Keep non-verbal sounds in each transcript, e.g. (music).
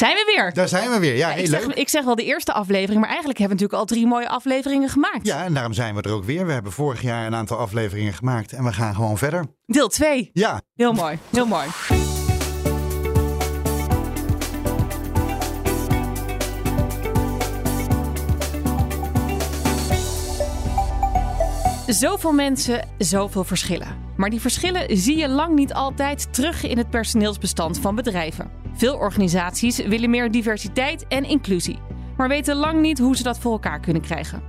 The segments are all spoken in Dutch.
Zijn we weer? Daar zijn we weer. Ja, heel ik, leuk. zeg, ik zeg wel de eerste aflevering, maar eigenlijk hebben we natuurlijk al drie mooie afleveringen gemaakt. Ja, en daarom zijn we er ook weer. We hebben vorig jaar een aantal afleveringen gemaakt en we gaan gewoon verder. Deel 2. Ja, Heel mooi, heel mooi. Zoveel mensen, zoveel verschillen. Maar die verschillen zie je lang niet altijd terug in het personeelsbestand van bedrijven. Veel organisaties willen meer diversiteit en inclusie, maar weten lang niet hoe ze dat voor elkaar kunnen krijgen.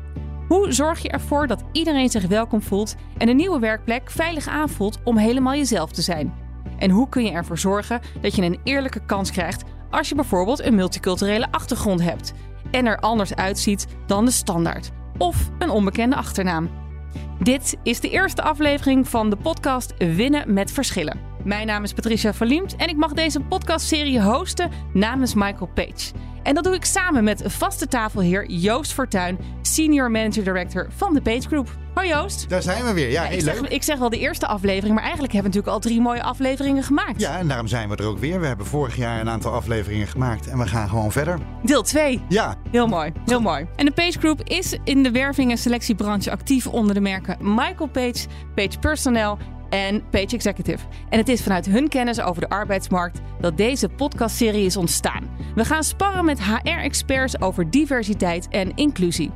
Hoe zorg je ervoor dat iedereen zich welkom voelt en een nieuwe werkplek veilig aanvoelt om helemaal jezelf te zijn? En hoe kun je ervoor zorgen dat je een eerlijke kans krijgt als je bijvoorbeeld een multiculturele achtergrond hebt en er anders uitziet dan de standaard of een onbekende achternaam? Dit is de eerste aflevering van de podcast Winnen met Verschillen. Mijn naam is Patricia Verliemt en ik mag deze podcastserie hosten namens Michael Page. En dat doe ik samen met vaste tafelheer Joost Fortuin, Senior Manager Director van de Page Group. Hoi Joost. daar zijn we weer. Ja, ik, heel zeg, leuk. ik zeg wel de eerste aflevering, maar eigenlijk hebben we natuurlijk al drie mooie afleveringen gemaakt. Ja, en daarom zijn we er ook weer. We hebben vorig jaar een aantal afleveringen gemaakt en we gaan gewoon verder. Deel 2. Ja, Heel mooi, heel mooi. En de Page Group is in de werving- en selectiebranche actief onder de merken Michael Page, Page Personnel en Page Executive. En het is vanuit hun kennis over de arbeidsmarkt dat deze podcastserie is ontstaan. We gaan sparren met HR-experts over diversiteit en inclusie.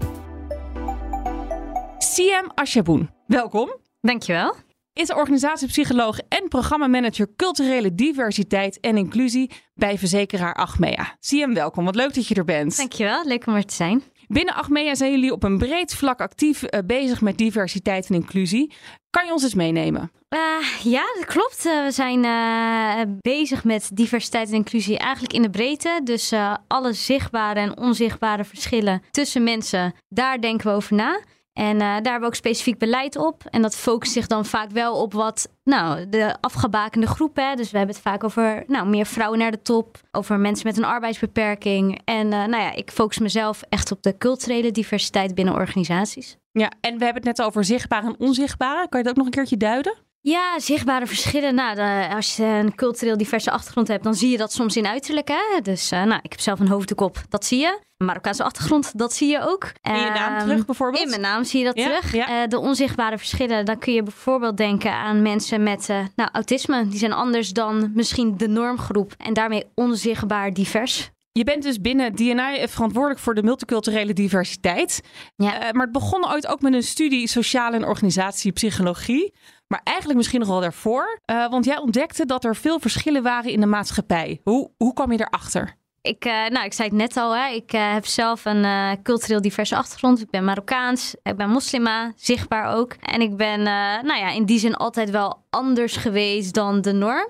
Siem Ashaboen, welkom. Dankjewel. Is organisatiepsycholoog en programmamanager culturele diversiteit en inclusie bij verzekeraar Achmea. Siem, welkom. Wat leuk dat je er bent. Dankjewel. Leuk om er te zijn. Binnen Achmea zijn jullie op een breed vlak actief eh, bezig met diversiteit en inclusie. Kan je ons eens meenemen? Eh, ja, dat klopt. Eh, we zijn eh, bezig met diversiteit en inclusie eigenlijk in de breedte. Dus alle zichtbare en onzichtbare verschillen tussen mensen, daar denken we over na. En daar hebben we ook specifiek beleid op. En dat focust zich dan vaak wel op wat, nou, de afgebakende groep. Hè. Dus we hebben het vaak over, nou, meer vrouwen naar de top. Over mensen met een arbeidsbeperking. En nou ja, ik focus mezelf echt op de culturele diversiteit binnen organisaties. Ja, en we hebben het net over zichtbare en onzichtbare. Kan je dat ook nog een keertje duiden? Ja, zichtbare verschillen. Nou, de- als je een cultureel diverse achtergrond hebt, dan zie je dat soms in uiterlijk. Hè? Dus eh, nou, ik heb zelf een hoofddoek op, dat zie je. Een Marokkaanse achtergrond, dat zie je ook. In je naam Ehm, terug bijvoorbeeld? In mijn naam zie je dat Ja, terug. ja. Eh, de onzichtbare verschillen, dan kun je bijvoorbeeld denken aan mensen met eh, nou, autisme. Die zijn anders dan misschien de normgroep en daarmee onzichtbaar divers. Je bent dus binnen DNI verantwoordelijk voor de multiculturele diversiteit. Ja. Eh, maar het begon ooit ook met een studie sociale en organisatiepsychologie. Maar eigenlijk misschien nog wel daarvoor. Eh, want jij ontdekte dat er veel verschillen waren in de maatschappij. Hoe, hoe kwam je erachter? Ik, eh, nou, ik zei het net al, hè. ik heb zelf een cultureel diverse achtergrond. Ik ben Marokkaans, ik ben moslima, zichtbaar ook. En ik ben nou ja, in die zin altijd wel anders geweest dan de norm.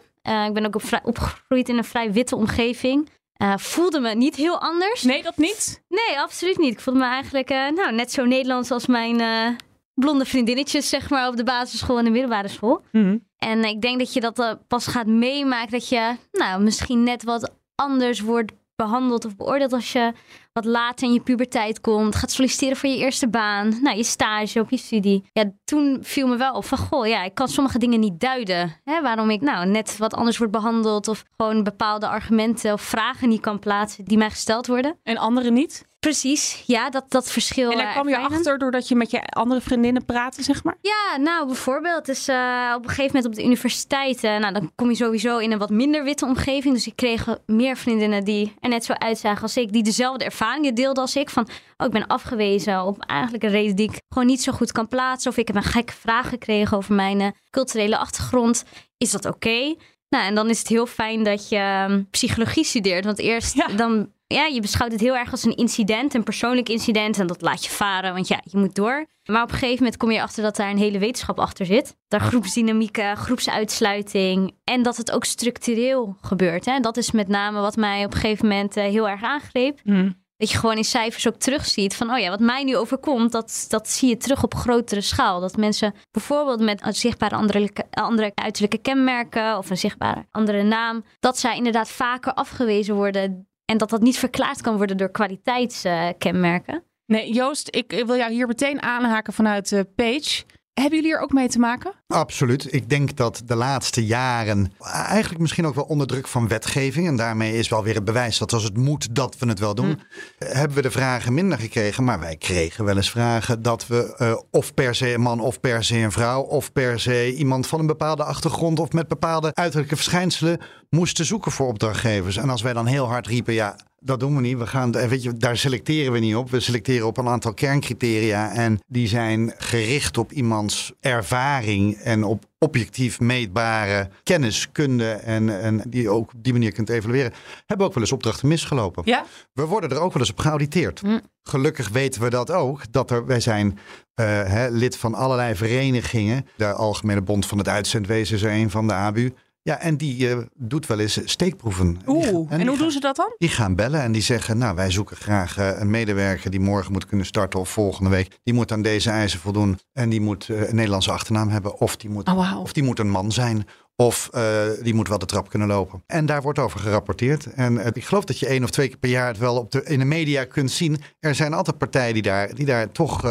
Ik ben ook op opgegroeid in een vrij witte omgeving. Eh, voelde me niet heel anders. Nee, dat niet? Nee, absoluut niet. Ik voelde me eigenlijk eh, nou, net zo Nederlands als mijn eh, blonde vriendinnetjes, zeg maar, op de basisschool en de middelbare school. Mhm. En ik denk dat je dat pas gaat meemaken. Dat je nou, misschien net wat anders wordt behandeld of beoordeeld als je wat later in je puberteit komt. Gaat solliciteren voor je eerste baan. Nou, je stage op je studie. Ja, toen viel me wel op van, goh, ja, ik kan sommige dingen niet duiden. Hè, waarom ik nou net wat anders word behandeld. Of gewoon bepaalde argumenten of vragen niet kan plaatsen die mij gesteld worden. En anderen niet? Precies, ja, dat, dat verschil. En daar eh, kwam je achter doordat je met je andere vriendinnen praatte, zeg maar? Ja, nou bijvoorbeeld, dus eh, op een gegeven moment op de universiteit, eh, nou dan kom je sowieso in een wat minder witte omgeving. Dus ik kreeg meer vriendinnen die er net zo uitzagen als ik, die dezelfde ervaringen deelden als ik. Van, oh, ik ben afgewezen op eigenlijk een reden die ik gewoon niet zo goed kan plaatsen. Of ik heb een gekke vraag gekregen over mijn culturele achtergrond. Is dat oké? Nou, en dan is het heel fijn dat je ehm, psychologie studeert. Want eerst Ja. dan, ja, je beschouwt het heel erg als een incident, een persoonlijk incident. En dat laat je varen, want ja, je moet door. Maar op een gegeven moment kom je achter dat daar een hele wetenschap achter zit. Daar groepsdynamieken, groepsuitsluiting. En dat het ook structureel gebeurt. Hè? Dat is met name wat mij op een gegeven moment eh, heel erg aangreep. Dat je gewoon in cijfers ook terugziet van, oh ja, wat mij nu overkomt, dat, dat zie je terug op grotere schaal. Dat mensen bijvoorbeeld met zichtbare andere, andere uiterlijke kenmerken of een zichtbare andere naam, dat zij inderdaad vaker afgewezen worden en dat dat niet verklaard kan worden door kwaliteitskenmerken. Nee, Joost, ik wil jou hier meteen aanhaken vanuit Page. Hebben jullie er ook mee te maken? Absoluut. Ik denk dat de laatste jaren, eigenlijk misschien ook wel onder druk van wetgeving, en daarmee is wel weer het bewijs dat als het moet, dat we het wel doen, hm. hebben we de vragen minder gekregen. Maar wij kregen wel eens vragen dat we uh, of per se een man, of per se een vrouw, of per se iemand van een bepaalde achtergrond of met bepaalde uiterlijke verschijnselen moesten zoeken voor opdrachtgevers. En als wij dan heel hard riepen, ja, dat doen we niet. We gaan, weet je, daar selecteren we niet op. We selecteren op een aantal kerncriteria. En die zijn gericht op iemands ervaring en op objectief meetbare kennis, kunde en, en die je ook op die manier kunt evalueren. Hebben ook wel eens opdrachten misgelopen. Ja? We worden er ook wel eens op geauditeerd. Hm. Gelukkig weten we dat ook. Dat er, wij zijn uh, hè, lid van allerlei verenigingen. De Algemene Bond van het Uitzendwezen is er een van, de ABU. Ja, en die uh, doet wel eens steekproeven. Oeh, en, hoe doen ze dat dan? Die gaan bellen en die zeggen, nou wij zoeken graag uh, een medewerker die morgen moet kunnen starten of volgende week. Die moet aan deze eisen voldoen en die moet uh, een Nederlandse achternaam hebben. Of die moet, oh, wow. of die moet een man zijn. Of die moet wel de trap kunnen lopen. En daar wordt over gerapporteerd. En ik geloof dat je één of twee keer per jaar het wel op de, in de media kunt zien. Er zijn altijd partijen die daar, die daar toch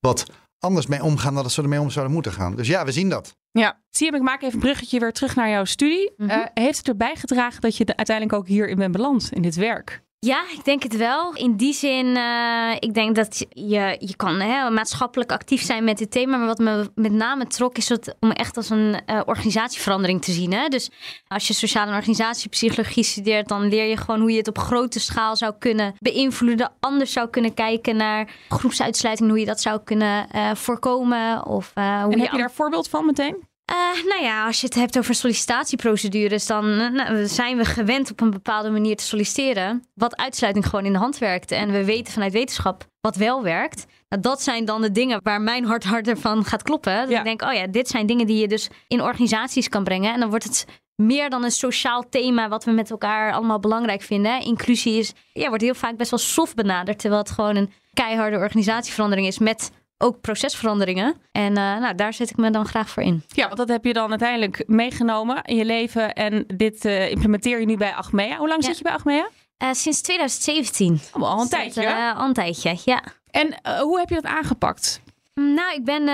wat anders mee omgaan dan ze ermee om zouden moeten gaan. Dus ja, we zien dat. Ja, zie je, ik maak even een bruggetje weer terug naar jouw studie. Mm heeft het erbij gedragen dat je uiteindelijk ook hierin bent beland, in dit werk? Ja, ik denk het wel. In die zin, uh, ik denk dat je, je kan hè, maatschappelijk actief zijn met dit thema. Maar wat me met name trok, is het om echt als een uh, organisatieverandering te zien. Hè? Dus als je sociale organisatiepsychologie studeert, dan leer je gewoon hoe je het op grote schaal zou kunnen beïnvloeden. Anders zou kunnen kijken naar groepsuitsluiting, hoe je dat zou kunnen uh, voorkomen. Of, hoe en je heb je daar voorbeeld van meteen? Uh, nou ja, als je het hebt over sollicitatieprocedures, dan uh, nou, zijn we gewend op een bepaalde manier te solliciteren. Wat uitsluiting gewoon in de hand werkt. En we weten vanuit wetenschap wat wel werkt. Nou, dat zijn dan de dingen waar mijn hart harder van gaat kloppen. Dat ik denk, oh ja, dit zijn dingen die je dus in organisaties kan brengen. En dan wordt het meer dan een sociaal thema wat we met elkaar allemaal belangrijk vinden. Inclusie is, ja, wordt heel vaak best wel soft benaderd. Terwijl het gewoon een keiharde organisatieverandering is met ook procesveranderingen. En uh, nou, daar zet ik me dan graag voor in. Ja, want dat heb je dan uiteindelijk meegenomen in je leven. En dit uh, implementeer je nu bij Achmea. Hoe lang zit je bij Achmea? Uh, sinds 2017. Oh, al een tijdje. al een tijdje, ja. En hoe heb je dat aangepakt? Nou, ik ben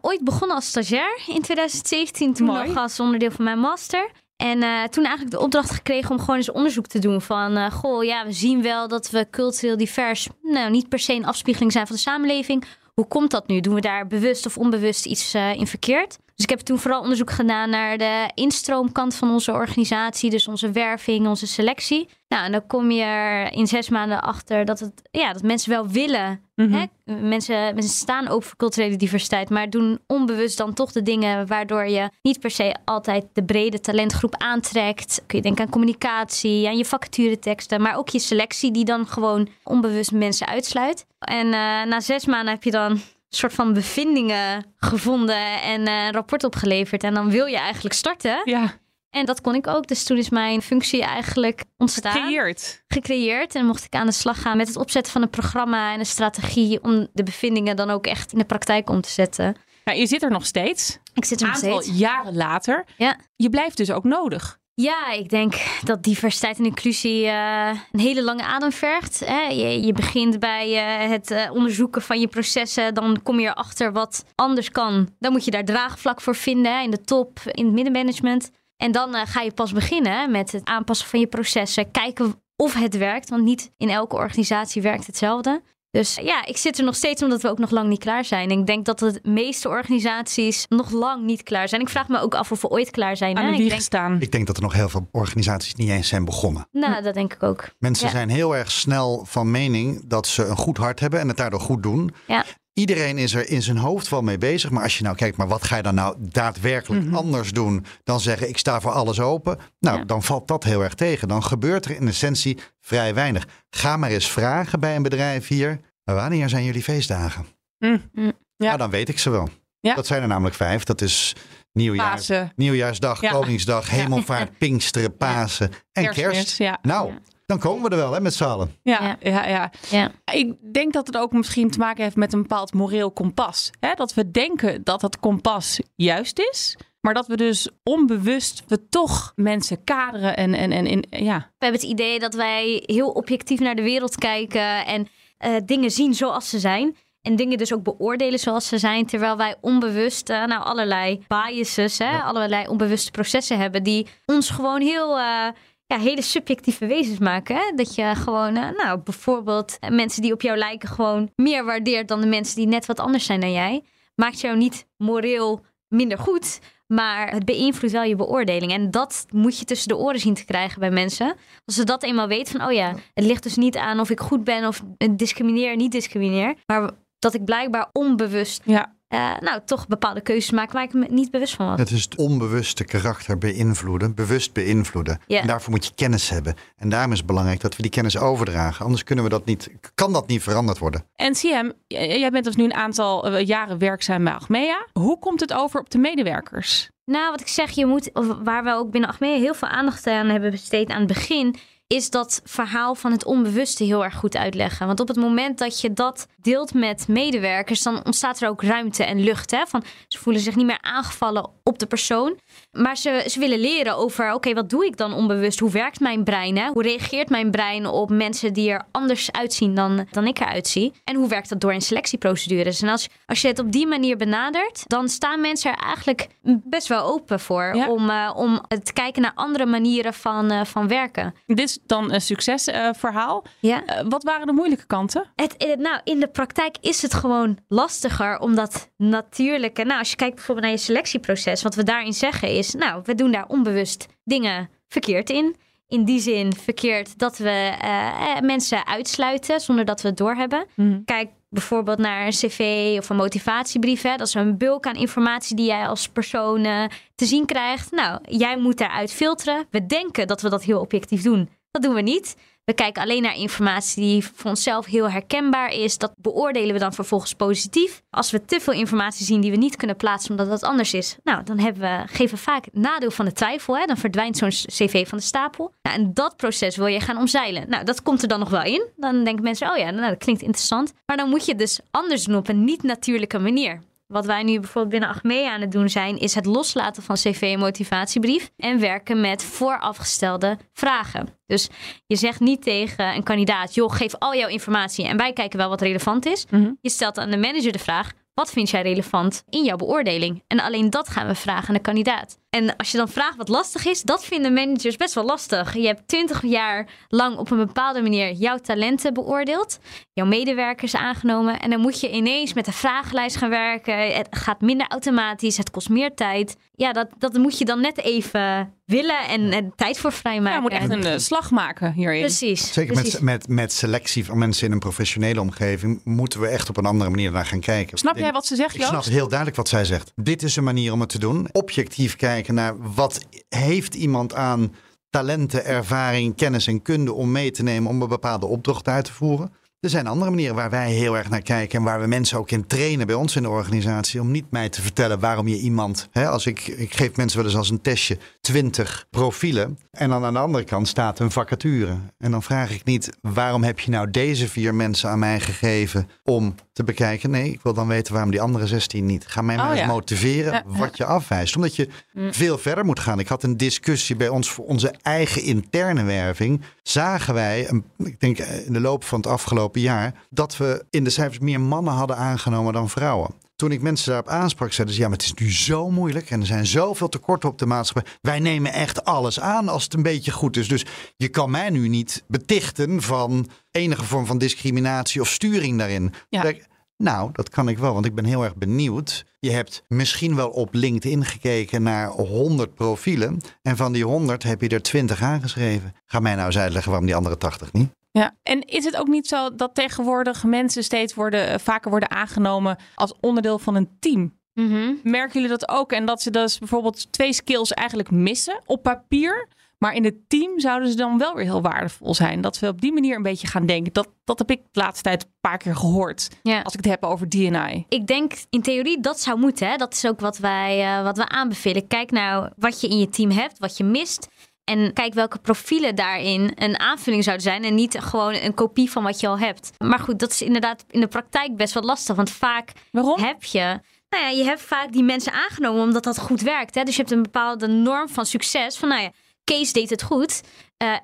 ooit begonnen als stagiair in 2017. Toen nog als onderdeel van mijn master. En uh, toen eigenlijk de opdracht gekregen om gewoon eens onderzoek te doen van... Uh, goh, ja, we zien wel dat we cultureel divers... nou, niet per se een afspiegeling zijn van de samenleving hoe komt dat nu? Doen we daar bewust of onbewust iets uh, in verkeerd? Dus ik heb toen vooral onderzoek gedaan naar de instroomkant van onze organisatie, dus onze werving, onze selectie. Nou, en dan kom je er in zes maanden achter dat, het, ja, dat mensen wel willen. Mhm. hè? Mensen, mensen staan ook voor culturele diversiteit, maar doen onbewust dan toch de dingen waardoor je niet per se altijd de brede talentgroep aantrekt. Kun je denken aan communicatie, aan je vacatureteksten, maar ook je selectie die dan gewoon onbewust mensen uitsluit. En uh, na zes maanden heb je dan soort van bevindingen gevonden en uh, een rapport opgeleverd. En dan wil je eigenlijk starten. Ja. En dat kon ik ook. Dus toen is mijn functie eigenlijk ontstaan. Gecreëerd. Gecreëerd. En mocht ik aan de slag gaan met het opzetten van een programma en een strategie. om de bevindingen dan ook echt in de praktijk om te zetten. Ja, je zit er nog steeds. Ik zit er nog steeds. jaren later. Ja. Je blijft dus ook nodig. Ja, ik denk dat diversiteit en inclusie uh, een hele lange adem vergt. Hè? Je, je, begint bij uh, het uh, onderzoeken van je processen. Dan kom je erachter wat anders kan. Dan moet je daar draagvlak voor vinden hè? in de top, in het middenmanagement. En dan ga je pas beginnen met het aanpassen van je processen. Kijken of het werkt, want niet in elke organisatie werkt hetzelfde. Dus ja, ik zit er nog steeds omdat we ook nog lang niet klaar zijn. Ik denk dat de meeste organisaties nog lang niet klaar zijn. Ik vraag me ook af of we ooit klaar zijn. Aan de denk... staan. Ik denk dat er nog heel veel organisaties niet eens zijn begonnen. Nou, dat denk ik ook. Mensen zijn heel erg snel van mening dat ze een goed hart hebben en het daardoor goed doen. Ja. Iedereen is er in zijn hoofd wel mee bezig. Maar als je nou kijkt, maar wat ga je dan nou daadwerkelijk mhm. anders doen dan zeggen ik sta voor alles open? Nou, dan valt dat heel erg tegen. Dan gebeurt er in essentie vrij weinig. Ga maar eens vragen bij een bedrijf hier. Maar wanneer zijn jullie feestdagen? Mm. mm. Ja. Nou, dan weet ik ze wel. Ja. Dat zijn er namelijk vijf. Dat is nieuwjaar, nieuwjaarsdag, Koningsdag, (laughs) Hemelvaart, Pinksteren, Pasen en Kerst. Nou, dan komen we er wel hè, met z'n allen. Ja, ja. Ja, ja, Ik denk dat het ook misschien te maken heeft met een bepaald moreel kompas. Hè? Dat we denken dat het kompas juist is. Maar dat we dus onbewust we toch mensen kaderen en, en, en in, ja. We hebben het idee dat wij heel objectief naar de wereld kijken en uh, dingen zien zoals ze zijn. En dingen dus ook beoordelen zoals ze zijn. Terwijl wij onbewust uh, nou, allerlei biases, hè, allerlei onbewuste processen hebben. Die ons gewoon heel... Uh, ja, hele subjectieve wezens maken. Hè? Dat je gewoon, uh, nou, bijvoorbeeld mensen die op jou lijken, gewoon meer waardeert dan de mensen die net wat anders zijn dan jij. Maakt jou niet moreel minder goed. Maar het beïnvloedt wel je beoordeling. En dat moet je tussen de oren zien te krijgen bij mensen. Als ze dat eenmaal weten van, oh ja, het ligt dus niet aan of ik goed ben of discrimineer, niet discrimineer. Maar dat ik blijkbaar onbewust ja. Uh, nou, toch bepaalde keuzes maken waar ik me niet bewust van was. Het is het onbewuste karakter beïnvloeden, bewust beïnvloeden. En daarvoor moet je kennis hebben. En daarom is het belangrijk dat we die kennis overdragen. Anders kunnen we dat niet, kan dat niet veranderd worden. En CM, jij bent dus nu een aantal eh, jaren werkzaam bij Achmea. Hoe komt het over op de medewerkers? Nou, wat ik zeg, je moet, waar we ook binnen Achmea heel veel aandacht aan hebben besteed aan het begin, is dat verhaal van het onbewuste heel erg goed uitleggen. Want op het moment dat je dat deelt met medewerkers, dan ontstaat er ook ruimte en lucht. Hè? Van, ze voelen zich niet meer aangevallen op de persoon. Maar ze, ze willen leren over, oké, wat doe ik dan onbewust? Hoe werkt mijn brein? Hè? Hoe reageert mijn brein op mensen die er anders uitzien dan, dan ik eruit zie? En hoe werkt dat door in selectieprocedures? En als, als je het op die manier benadert, dan staan mensen er eigenlijk best wel open voor. Om, uh, om te kijken naar andere manieren van, uh, van werken. Dit is dan een succesverhaal. Uh, ja. wat waren de moeilijke kanten? Het, nou, in de praktijk is het gewoon lastiger, omdat natuurlijke... Nou, als je kijkt bijvoorbeeld naar je selectieproces, wat we daarin zeggen is... nou, we doen daar onbewust dingen verkeerd in. In die zin verkeerd dat we uh, mensen uitsluiten zonder dat we het doorhebben. Mm. Kijk bijvoorbeeld naar een cv of een motivatiebrief. Hè? Dat is een bulk aan informatie die jij als persoon uh, te zien krijgt. Nou, jij moet daaruit filteren. We denken dat we dat heel objectief doen. Dat doen we niet. We kijken alleen naar informatie die voor onszelf heel herkenbaar is. Dat beoordelen we dan vervolgens positief. Als we te veel informatie zien die we niet kunnen plaatsen omdat dat anders is, nou, dan hebben we, geven we vaak nadeel van de twijfel. Hè? Dan verdwijnt zo'n cv van de stapel. Nou, en dat proces wil je gaan omzeilen. Nou, dat komt er dan nog wel in. Dan denken mensen, oh ja, nou, dat klinkt interessant. Maar dan moet je het dus anders doen op een niet-natuurlijke manier. Wat wij nu bijvoorbeeld binnen Achmea aan het doen zijn, is het loslaten van cv en motivatiebrief en werken met voorafgestelde vragen. Dus je zegt niet tegen een kandidaat, joh, geef al jouw informatie en wij kijken wel wat relevant is. Mhm. Je stelt aan de manager de vraag, wat vind jij relevant in jouw beoordeling? En alleen dat gaan we vragen aan de kandidaat. En als je dan vraagt wat lastig is, dat vinden managers best wel lastig. Je hebt twintig jaar lang op een bepaalde manier jouw talenten beoordeeld, jouw medewerkers aangenomen. En dan moet je ineens met een vragenlijst gaan werken. Het gaat minder automatisch, het kost meer tijd. Ja, dat, dat moet je dan net even willen en, en tijd voor vrijmaken. Ja, moet echt een uh, slag maken hierin. Precies. Zeker precies. Met, met, met selectie van mensen in een professionele omgeving moeten we echt op een andere manier naar gaan kijken. Snap jij wat ze zegt, Joost? Ik snap heel duidelijk wat zij zegt. Dit is een manier om het te doen. Objectief kijken naar wat heeft iemand aan talenten, ervaring, kennis en kunde om mee te nemen om een bepaalde opdracht uit te voeren. Er zijn andere manieren waar wij heel erg naar kijken en waar we mensen ook in trainen bij ons in de organisatie. Om niet mij te vertellen waarom je iemand. Hè, als ik, ik geef mensen wel eens als een testje 20 profielen. En dan aan de andere kant staat een vacature. En dan vraag ik niet waarom heb je nou deze vier mensen aan mij gegeven om te bekijken. Nee, ik wil dan weten waarom die andere 16 niet. Ga mij oh, maar eens motiveren wat je afwijst. Omdat je mm. veel verder moet gaan. Ik had een discussie bij ons voor onze eigen interne werving. Zagen wij, ik denk in de loop van het afgelopen jaar, dat we in de cijfers meer mannen hadden aangenomen dan vrouwen. Toen ik mensen daarop aansprak, zeiden ze: Ja, maar het is nu zo moeilijk en er zijn zoveel tekorten op de maatschappij. Wij nemen echt alles aan als het een beetje goed is. Dus je kan mij nu niet betichten van enige vorm van discriminatie of sturing daarin. Ja. Nou, dat kan ik wel, want ik ben heel erg benieuwd. Je hebt misschien wel op LinkedIn gekeken naar 100 profielen. En van die 100 heb je er 20 aangeschreven. Ga mij nou eens uitleggen waarom die andere 80 niet. Ja, en is het ook niet zo dat tegenwoordig mensen steeds worden, eh, vaker worden aangenomen als onderdeel van een team? Mm Merken jullie dat ook? En dat ze dus bijvoorbeeld twee skills eigenlijk missen op papier. Maar in het team zouden ze dan wel weer heel waardevol zijn. Dat we op die manier een beetje gaan denken. Dat, dat heb ik de laatste tijd een paar keer gehoord. Ja. Als ik het heb over DNI. Ik denk in theorie dat zou moeten. Hè? Dat is ook wat wij uh, wat we aanbevelen. Kijk nou wat je in je team hebt, wat je mist. En kijk welke profielen daarin een aanvulling zouden zijn. En niet gewoon een kopie van wat je al hebt. Maar goed, dat is inderdaad in de praktijk best wel lastig. Want vaak Waarom? heb je. Nou ja, je hebt vaak die mensen aangenomen omdat dat goed werkt. Hè? Dus je hebt een bepaalde norm van succes. Van nou ja, Kees deed het goed. Uh,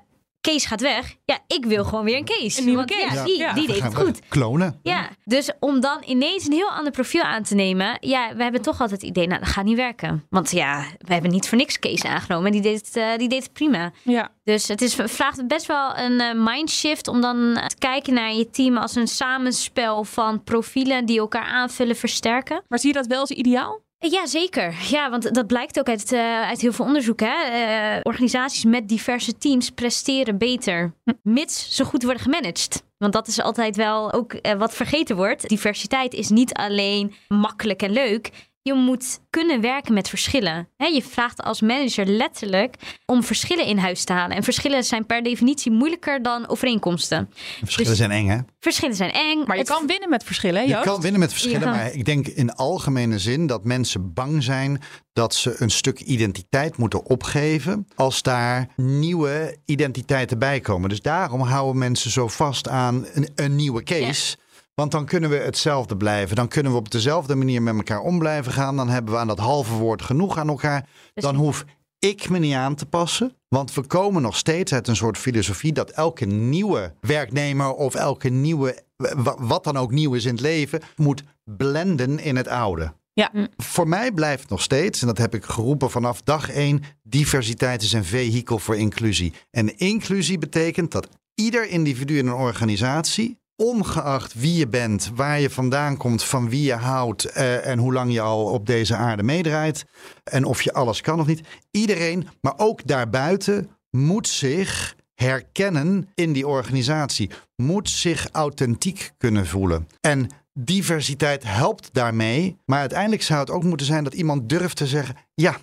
Kees gaat weg. Ja, ik wil gewoon weer een Kees. Een nieuwe Want, Kees. Ja, die, Ja. die deed het goed. Klonen. Ja, dus om dan ineens een heel ander profiel aan te nemen. Ja, we hebben toch altijd het idee, nou, dat gaat niet werken. Want ja, we hebben niet voor niks Kees aangenomen. En die deed het, eh, die deed het prima. Ja. Dus het is, vraagt best wel een eh, mindshift om dan te kijken naar je team als een samenspel van profielen die elkaar aanvullen, versterken. Maar zie je dat wel als ideaal? Ja, zeker. Ja, want dat blijkt ook uit, eh, uit heel veel onderzoek. Hè? Eh, organisaties met diverse teams presteren beter, mits ze goed worden gemanaged. Want dat is altijd wel ook eh, wat vergeten wordt. Diversiteit is niet alleen makkelijk en leuk. Je moet kunnen werken met verschillen. Hè, je vraagt als manager letterlijk om verschillen in huis te halen. En verschillen zijn per definitie moeilijker dan overeenkomsten. Verschillen Dus- zijn eng, hè? Verschillen zijn eng. Maar je Het- kan winnen met verschillen, hè, Je Joost? kan winnen met verschillen, maar ik denk in algemene zin dat mensen bang zijn dat ze een stuk identiteit moeten opgeven als daar nieuwe identiteiten bij komen. Dus daarom houden mensen zo vast aan een, een nieuwe case. Want dan kunnen we hetzelfde blijven. Dan kunnen we op dezelfde manier met elkaar om blijven gaan. Dan hebben we aan dat halve woord genoeg aan elkaar. Dan hoef ik me niet aan te passen. Want we komen nog steeds uit een soort filosofie dat elke nieuwe werknemer of elke nieuwe, wa- wat dan ook nieuw is in het leven, moet blenden in het oude. Ja. Voor mij blijft nog steeds, en dat heb ik geroepen vanaf dag één, diversiteit is een vehikel voor inclusie. En inclusie betekent dat ieder individu in een organisatie, ongeacht wie je bent, waar je vandaan komt, van wie je houdt eh, en hoe lang je al op deze aarde meedraait en of je alles kan of niet, iedereen, maar ook daarbuiten, moet zich herkennen in die organisatie, moet zich authentiek kunnen voelen. En diversiteit helpt daarmee, maar uiteindelijk zou het ook moeten zijn dat iemand durft te zeggen: ja,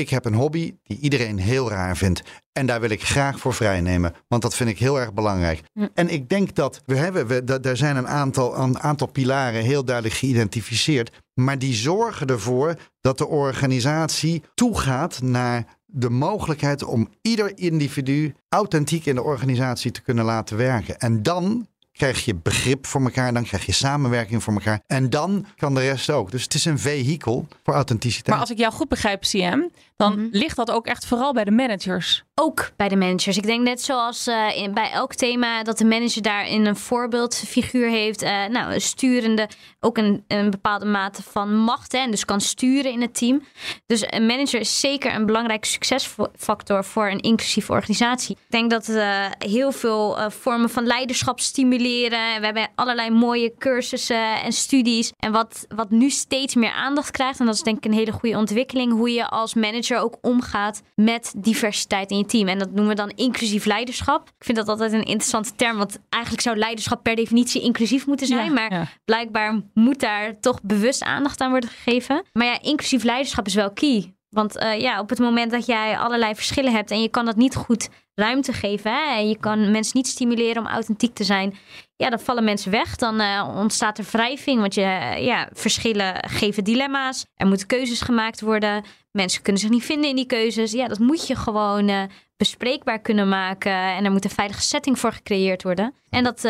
ik heb een hobby die iedereen heel raar vindt. En daar wil ik graag voor vrijnemen. Want dat vind ik heel erg belangrijk. En ik denk dat we hebben, we, da- daar zijn een aantal, een aantal pilaren heel duidelijk geïdentificeerd. Maar die zorgen ervoor dat de organisatie toegaat naar de mogelijkheid om ieder individu authentiek in de organisatie te kunnen laten werken. En dan krijg je begrip voor elkaar, dan krijg je samenwerking voor elkaar. En dan kan de rest ook. Dus het is een vehikel voor authenticiteit. Maar als ik jou goed begrijp, CM, dan Mhm. ligt dat ook echt vooral bij de managers. Ook bij de managers. Ik denk net zoals eh, in, bij elk thema dat de manager daarin een voorbeeldfiguur heeft. eh, nou, een sturende, ook een, een bepaalde mate van macht. Hè, en dus kan sturen in het team. Dus een manager is zeker een belangrijke succesfactor voor een inclusieve organisatie. Ik denk dat eh, heel veel eh, vormen van leiderschap stimuleren. We hebben allerlei mooie cursussen en studies. En wat, wat nu steeds meer aandacht krijgt, en dat is denk ik een hele goede ontwikkeling, hoe je als manager ook omgaat met diversiteit in je team. En dat noemen we dan inclusief leiderschap. Ik vind dat altijd een interessante term, want eigenlijk zou leiderschap per definitie inclusief moeten zijn. Ja, maar ja. blijkbaar moet daar toch bewust aandacht aan worden gegeven. Maar ja, inclusief leiderschap is wel key. Want eh, ja, op het moment dat jij allerlei verschillen hebt en je kan dat niet goed ruimte geven, hè, en je kan mensen niet stimuleren om authentiek te zijn, ja, dan vallen mensen weg. Dan eh, ontstaat er wrijving, want je, eh, ja, verschillen geven dilemma's. Er moeten keuzes gemaakt worden. Mensen kunnen zich niet vinden in die keuzes. Ja, dat moet je gewoon bespreekbaar kunnen maken. En er moet een veilige setting voor gecreëerd worden. En dat,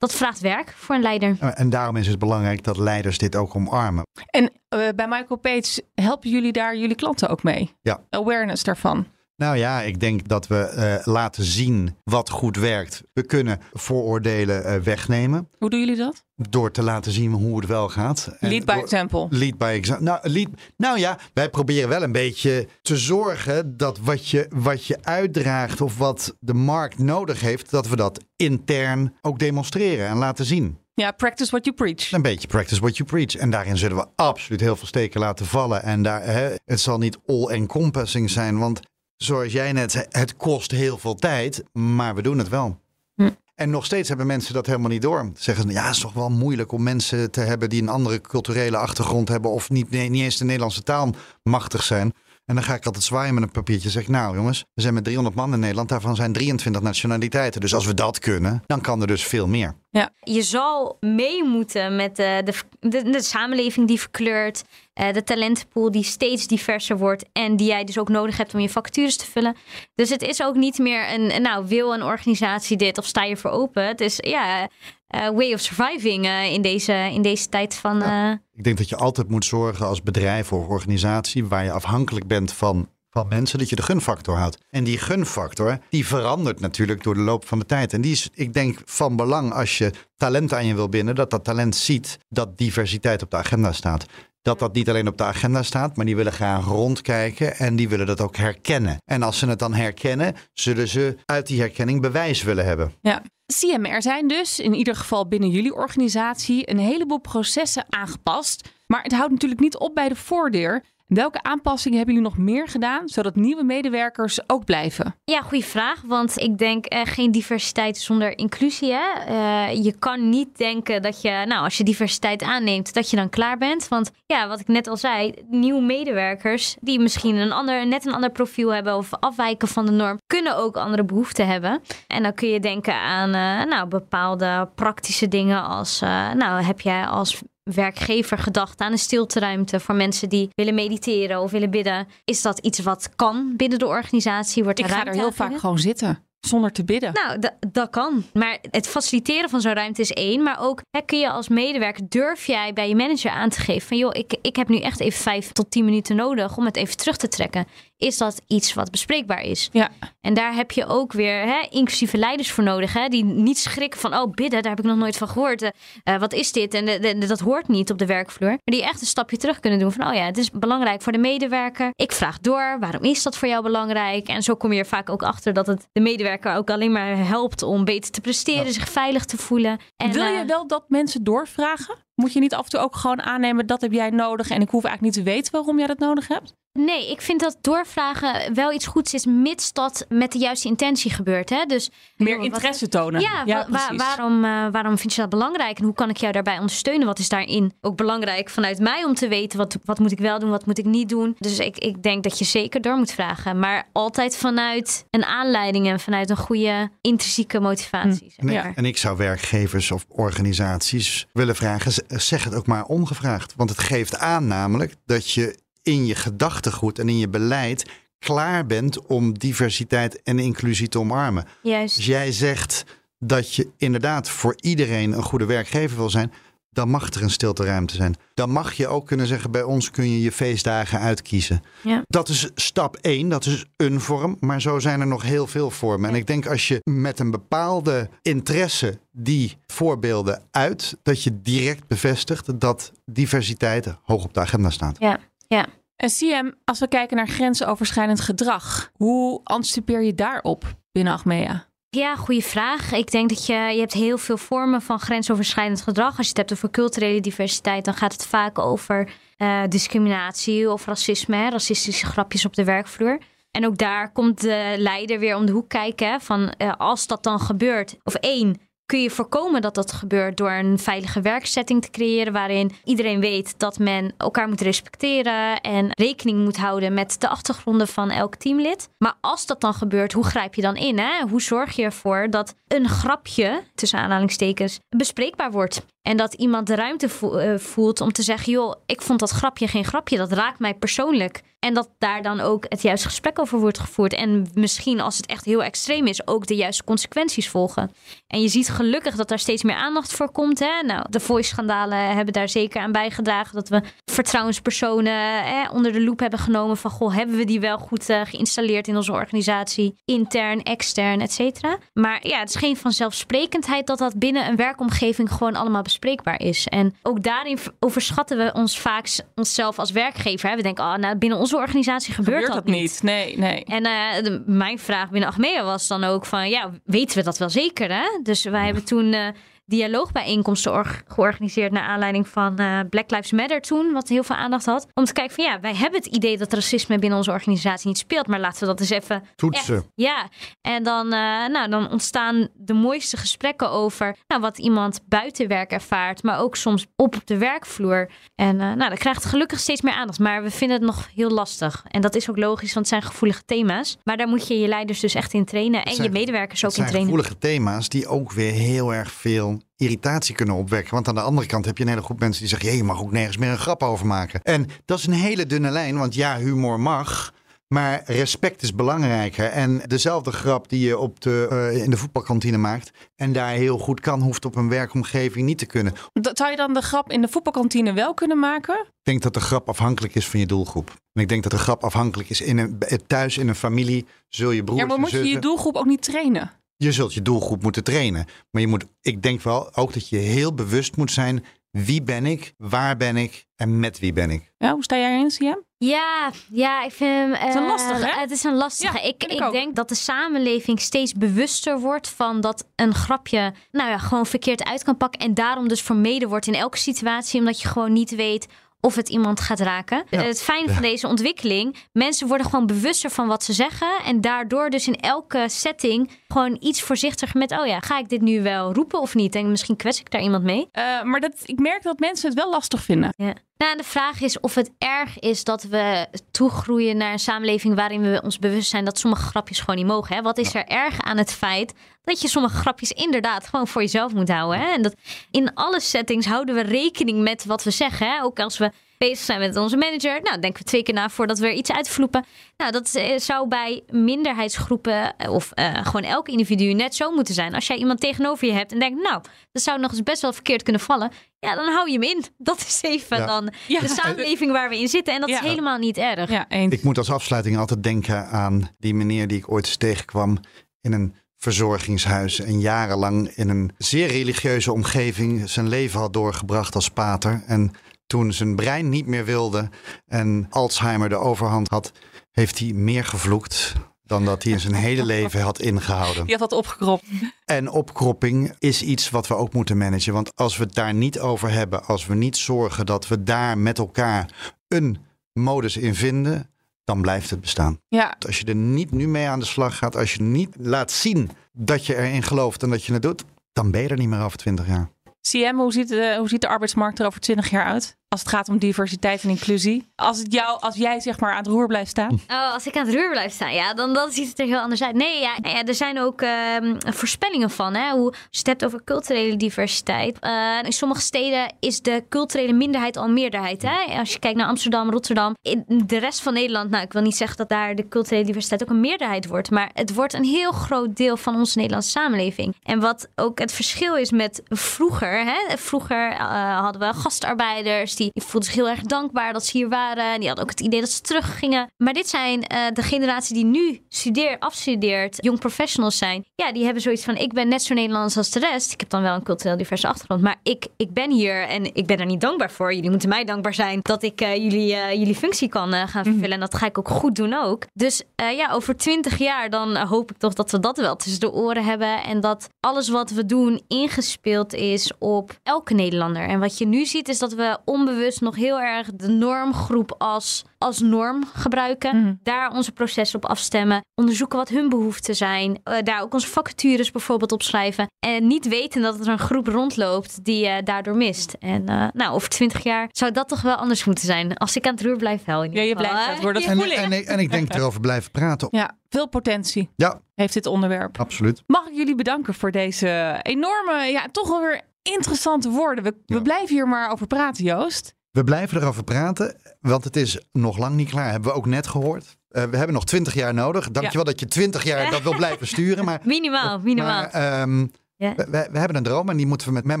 dat vraagt werk voor een leider. En daarom is het belangrijk dat leiders dit ook omarmen. En eh, bij Michael Page helpen jullie daar jullie klanten ook mee? Ja. Awareness daarvan. Nou ja, ik denk dat we eh, laten zien wat goed werkt. We kunnen vooroordelen eh, wegnemen Hoe doen jullie dat? door te laten zien hoe het wel gaat. En Lead by example. Lead by example. Nou, lead, nou ja, wij proberen wel een beetje te zorgen dat wat je, wat je uitdraagt of wat de markt nodig heeft, dat we dat intern ook demonstreren en laten zien. Ja, practice what you preach. Een beetje practice what you preach. En daarin zullen we absoluut heel veel steken laten vallen. En daar, hè, het zal niet all-encompassing zijn, want zoals jij net zei, het kost heel veel tijd, maar we doen het wel. Hm. En nog steeds hebben mensen dat helemaal niet door. Zeggen ze, ja, het is toch wel moeilijk om mensen te hebben die een andere culturele achtergrond hebben of niet, nee, niet eens de Nederlandse taal machtig zijn. En dan ga ik altijd zwaaien met een papiertje. Zeg ik, nou jongens, we zijn met 300 man in Nederland. Daarvan zijn 23 nationaliteiten. Dus als we dat kunnen, dan kan er dus veel meer. Je zal mee moeten met de, de, de, de samenleving die verkleurt. eh, de talentenpool die steeds diverser wordt. En die jij dus ook nodig hebt om je vacatures te vullen. Dus het is ook niet meer een, nou, wil een organisatie dit of sta je voor open? Het is ja, eh, way of surviving eh, in, deze, in deze tijd van. eh, Ik denk dat je altijd moet zorgen als bedrijf of organisatie waar je afhankelijk bent van van mensen, dat je de gunfactor houdt. En die gunfactor, die verandert natuurlijk door de loop van de tijd. En die is, ik denk, van belang als je talent aan je wil binden, dat dat talent ziet dat diversiteit op de agenda staat dat dat niet alleen op de agenda staat, maar die willen graag rondkijken en die willen dat ook herkennen. En als ze het dan herkennen, zullen ze uit die herkenning bewijs willen hebben. Ja. CM, er zijn dus in ieder geval binnen jullie organisatie een heleboel processen aangepast. Maar het houdt natuurlijk niet op bij de voordeur. Welke aanpassingen hebben jullie nog meer gedaan, zodat nieuwe medewerkers ook blijven? Ja, goede vraag. Want ik denk eh, geen diversiteit zonder inclusie. Hè? Eh, je kan niet denken dat je, nou, als je diversiteit aanneemt, dat je dan klaar bent. Want ja, wat ik net al zei, nieuwe medewerkers die misschien een ander, net een ander profiel hebben of afwijken van de norm, kunnen ook andere behoeften hebben. En dan kun je denken aan uh, nou, bepaalde praktische dingen als, nou, heb jij als werkgever gedacht aan een stilteruimte voor mensen die willen mediteren of willen bidden. Is dat iets wat kan binnen de organisatie? Wordt Ik ga er heel vaak gewoon zitten. Zonder te bidden. Nou, dat kan. Maar het faciliteren van zo'n ruimte is één. Maar ook hè, kun je als medewerker, durf jij bij je manager aan te geven van joh, ik, ik heb nu echt even vijf tot tien minuten nodig om het even terug te trekken is dat iets wat bespreekbaar is. Ja. En daar heb je ook weer hè, inclusieve leiders voor nodig. Hè, die niet schrikken van, oh bidden, daar heb ik nog nooit van gehoord. Uh, wat is dit? En dat hoort niet op de werkvloer. Maar die echt een stapje terug kunnen doen van, oh ja, het is belangrijk voor de medewerker. Ik vraag door, waarom is dat voor jou belangrijk? En zo kom je er vaak ook achter dat het de medewerker ook alleen maar helpt om beter te presteren, zich veilig te voelen. En, Wil je uh, wel dat mensen doorvragen? Moet je niet af en toe ook gewoon aannemen dat heb jij nodig en ik hoef eigenlijk niet te weten waarom jij dat nodig hebt? Nee, ik vind dat doorvragen wel iets goeds is, mits dat met de juiste intentie gebeurt. Hè? Dus, Meer interesse tonen. Ja, waarom, uh, waarom vind je dat belangrijk en hoe kan ik jou daarbij ondersteunen? Wat is daarin ook belangrijk vanuit mij om te weten wat, wat moet ik wel doen, wat moet ik niet doen? Dus ik, ik denk dat je zeker door moet vragen, maar altijd vanuit een aanleiding en vanuit een goede intrinsieke motivatie. Hm. ja. En ik zou werkgevers of organisaties willen vragen, zeg het ook maar ongevraagd. Want het geeft aan namelijk dat je in je gedachtegoed en in je beleid klaar bent om diversiteit en inclusie te omarmen. Juist. Als jij zegt dat je inderdaad voor iedereen een goede werkgever wil zijn, dan mag er een stilte ruimte zijn. Dan mag je ook kunnen zeggen, bij ons kun je je feestdagen uitkiezen. Ja. Dat is stap één, dat is een vorm, maar zo zijn er nog heel veel vormen. En ik denk als je met een bepaalde interesse die voorbeelden uit, dat je direct bevestigt dat diversiteit hoog op de agenda staat. Ja, ja. En CM, als we kijken naar grensoverschrijdend gedrag, hoe anticipeer je daarop binnen Achmea? Ja, goede vraag. Ik denk dat je, je hebt heel veel vormen van grensoverschrijdend gedrag. Als je het hebt over culturele diversiteit, dan gaat het vaak over uh, discriminatie of racisme, racistische grapjes op de werkvloer. En ook daar komt de leider weer om de hoek kijken. Van uh, als dat dan gebeurt, of één, kun je voorkomen dat dat gebeurt door een veilige werksetting te creëren waarin iedereen weet dat men elkaar moet respecteren en rekening moet houden met de achtergronden van elk teamlid. Maar als dat dan gebeurt, hoe grijp je dan in? Hè? Hoe zorg je ervoor dat een grapje, tussen aanhalingstekens, bespreekbaar wordt? En dat iemand de ruimte eh, voelt om te zeggen: joh, ik vond dat grapje geen grapje, dat raakt mij persoonlijk. En dat daar dan ook het juiste gesprek over wordt gevoerd. En misschien als het echt heel extreem is, ook de juiste consequenties volgen. En je ziet gelukkig dat daar steeds meer aandacht voor komt. Hè? Nou, de voice-schandalen hebben daar zeker aan bijgedragen. Dat we vertrouwenspersonen hè, onder de loep hebben genomen. Van goh, hebben we die wel goed uh, geïnstalleerd in onze organisatie? Intern, extern, et cetera. Maar ja, het is geen vanzelfsprekendheid dat dat binnen een werkomgeving gewoon allemaal bespreekbaar is. En ook daarin overschatten we ons vaak onszelf als werkgever. Hè? We denken, oh, nou, binnen onze organisatie gebeurt, dat, niet. Nee, nee. En uh, mijn vraag binnen Achmea was dan ook van, ja, weten we dat wel zeker? Hè? Dus wij hebben toen uh, dialoogbijeenkomsten georganiseerd naar aanleiding van uh, Black Lives Matter toen, wat heel veel aandacht had. Om te kijken van ja, wij hebben het idee dat racisme binnen onze organisatie niet speelt, maar laten we dat eens even toetsen. ja, en dan, uh, nou, dan ontstaan de mooiste gesprekken over nou, wat iemand buiten werk ervaart, maar ook soms op de werkvloer. En uh, nou, dan krijgt het gelukkig steeds meer aandacht, maar we vinden het nog heel lastig. En dat is ook logisch, want het zijn gevoelige thema's. Maar daar moet je je leiders dus echt in trainen en je medewerkers ook in trainen. gevoelige thema's die ook weer heel erg veel irritatie kunnen opwekken. Want aan de andere kant heb je een hele groep mensen die zeggen: je mag ook nergens meer een grap over maken. En dat is een hele dunne lijn, want ja, humor mag. Maar respect is belangrijker. En dezelfde grap die je op de, eh, in de voetbalkantine maakt en daar heel goed kan, hoeft op een werkomgeving niet te kunnen. Dat, zou je dan de grap in de voetbalkantine wel kunnen maken? Ik denk dat de grap afhankelijk is van je doelgroep. En ik denk dat de grap afhankelijk is in een, thuis in een familie. Zul je broers Ja, maar moet je je doelgroep ook niet trainen? Je zult je doelgroep moeten trainen. Maar je moet, ik denk wel ook dat je heel bewust moet zijn. Wie ben ik? Waar ben ik? En met wie ben ik? Ja, hoe sta jij erin, Sia? Ja, ja, ik vind hem. Het is een eh, lastige, hè? Het is een lastige. Ja, ik ik denk dat de samenleving steeds bewuster wordt van dat een grapje, nou ja, gewoon verkeerd uit kan pakken. En daarom dus vermeden wordt in elke situatie, omdat je gewoon niet weet of het iemand gaat raken. Ja. Het fijne van deze ontwikkeling, mensen worden gewoon bewuster van wat ze zeggen. En daardoor dus in elke setting gewoon iets voorzichtiger met, oh ja, ga ik dit nu wel roepen of niet? En misschien kwets ik daar iemand mee. Eh, maar dat, ik merk dat mensen het wel lastig vinden. Ja. Nou, de vraag is of het erg is dat we toegroeien naar een samenleving waarin we ons bewust zijn dat sommige grapjes gewoon niet mogen. Hè? Wat is er erg aan het feit dat je sommige grapjes inderdaad gewoon voor jezelf moet houden? Hè? En dat in alle settings houden we rekening met wat we zeggen. Hè? Ook als we bezig zijn met onze manager. Nou, denken we twee keer na voordat we er iets uitvloepen. Nou, dat eh, zou bij minderheidsgroepen eh, of eh, gewoon elk individu net zo moeten zijn. Als jij iemand tegenover je hebt en denkt, nou, dat zou nog eens best wel verkeerd kunnen vallen. Ja, dan hou je hem in. (laughs) Dat is even Ja. dan Ja. de samenleving waar we in zitten. En dat Ja. is helemaal niet erg. Ik moet als afsluiting altijd denken aan die meneer die ik ooit eens tegenkwam in een verzorgingshuis en jarenlang in een zeer religieuze omgeving zijn leven had doorgebracht als pater. En toen zijn brein niet meer wilde en Alzheimer de overhand had, heeft hij meer gevloekt dan dat hij in zijn hele leven had ingehouden. Je had dat opgekropt. En opkropping is iets wat we ook moeten managen. Want als we het daar niet over hebben, als we niet zorgen dat we daar met elkaar een modus in vinden, dan blijft het bestaan. Ja, Als je er niet nu mee aan de slag gaat, als je niet laat zien dat je erin gelooft en dat je het doet, dan ben je er niet meer over twintig jaar. CM, hoe ziet, de, hoe ziet de arbeidsmarkt er over 20 jaar uit? Als het gaat om diversiteit en inclusie. Als, het jou, als jij zeg maar aan het roer blijft staan. Oh, als ik aan het roer blijf staan, ja, dan, dan ziet het er heel anders uit. Nee, ja, er zijn ook ehm, voorspellingen van. Hè, hoe, als je het hebt over culturele diversiteit. Eh, in sommige steden is de culturele minderheid al meerderheid. Hè? Als je kijkt naar Amsterdam, Rotterdam. In de rest van Nederland, nou, ik wil niet zeggen dat daar de culturele diversiteit ook een meerderheid wordt. Maar het wordt een heel groot deel van onze Nederlandse samenleving. En wat ook het verschil is met vroeger. Hè? Vroeger eh, hadden we gastarbeiders. Die, die voelden zich heel erg dankbaar dat ze hier waren. Die hadden ook het idee dat ze teruggingen. Maar dit zijn eh, de generatie die nu studeert, afstudeert, young professionals zijn. Ja, die hebben zoiets van: ik ben net zo Nederlands als de rest. Ik heb dan wel een cultureel diverse achtergrond. Maar ik, ik ben hier en ik ben er niet dankbaar voor. Jullie moeten mij dankbaar zijn dat ik eh, jullie, eh, jullie functie kan gaan vervullen. En dat ga ik ook goed doen ook. Dus ja, over twintig jaar dan hoop ik toch dat we dat wel tussen de oren hebben. En dat alles wat we doen ingespeeld is op elke Nederlander. En wat je nu ziet is dat we onbewust nog heel erg de normgroep als, als norm gebruiken. Mhm. Daar onze processen op afstemmen. Onderzoeken wat hun behoeften zijn. eh, daar ook onze vacatures bijvoorbeeld op schrijven. En niet weten dat er een groep rondloopt die je daardoor mist. En eh, nou, over twintig jaar zou dat toch wel anders moeten zijn. Als ik aan het roer blijf wel. in Ja, je geval, blijft het worden. En, en, ik- en ik denk (laughs) erover blijven praten. Ja, veel potentie Ja, heeft dit onderwerp. absoluut. Mag ik jullie bedanken voor deze enorme, ja, toch wel weer interessante woorden. We, we Ja. blijven hier maar over praten, Joost. We blijven erover praten, want het is nog lang niet klaar. Hebben we ook net gehoord. Eh, we hebben nog twintig jaar nodig. Dankjewel dat je twintig jaar dat wil blijven sturen. Maar, (laughs) Minimaal, minimaal. maar ehm, Ja. we, we- we hebben een droom en die moeten we met, met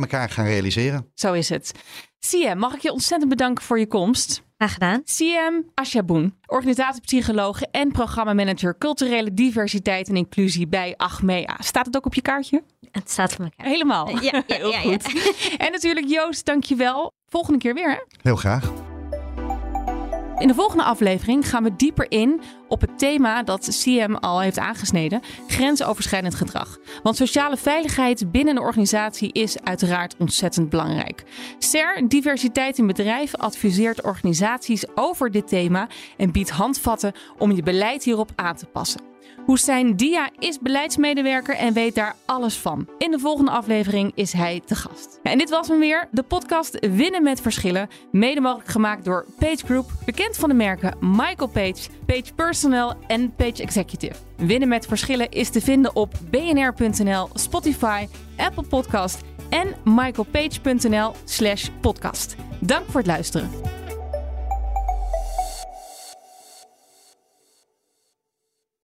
elkaar gaan realiseren. Zo is het. CM, mag ik je ontzettend bedanken voor je komst. Graag gedaan. CM Ashaboen, organisatiepsycholoog en programmamanager culturele diversiteit en inclusie bij Achmea. Staat het ook op je kaartje? Het staat voor elkaar. Helemaal. Ja, ja, Heel ja, ja. (laughs) goed. En natuurlijk Joost, dankjewel. Volgende keer weer, hè? Heel graag. In de volgende aflevering gaan we dieper in op het thema dat CM al heeft aangesneden: grensoverschrijdend gedrag. Want sociale veiligheid binnen een organisatie is uiteraard ontzettend belangrijk. CER, Diversiteit in Bedrijven, adviseert organisaties over dit thema en biedt handvatten om je beleid hierop aan te passen. Hussein Dia is beleidsmedewerker en weet daar alles van. In de volgende aflevering is hij te gast. En dit was hem weer, de podcast Winnen met Verschillen. Mede mogelijk gemaakt door Page Group, bekend van de merken Michael Page, Page Personnel en Page Executive. Winnen met Verschillen is te vinden op bnr.nl, Spotify, Apple Podcast en michaelpage.nl slash podcast. Dank voor het luisteren.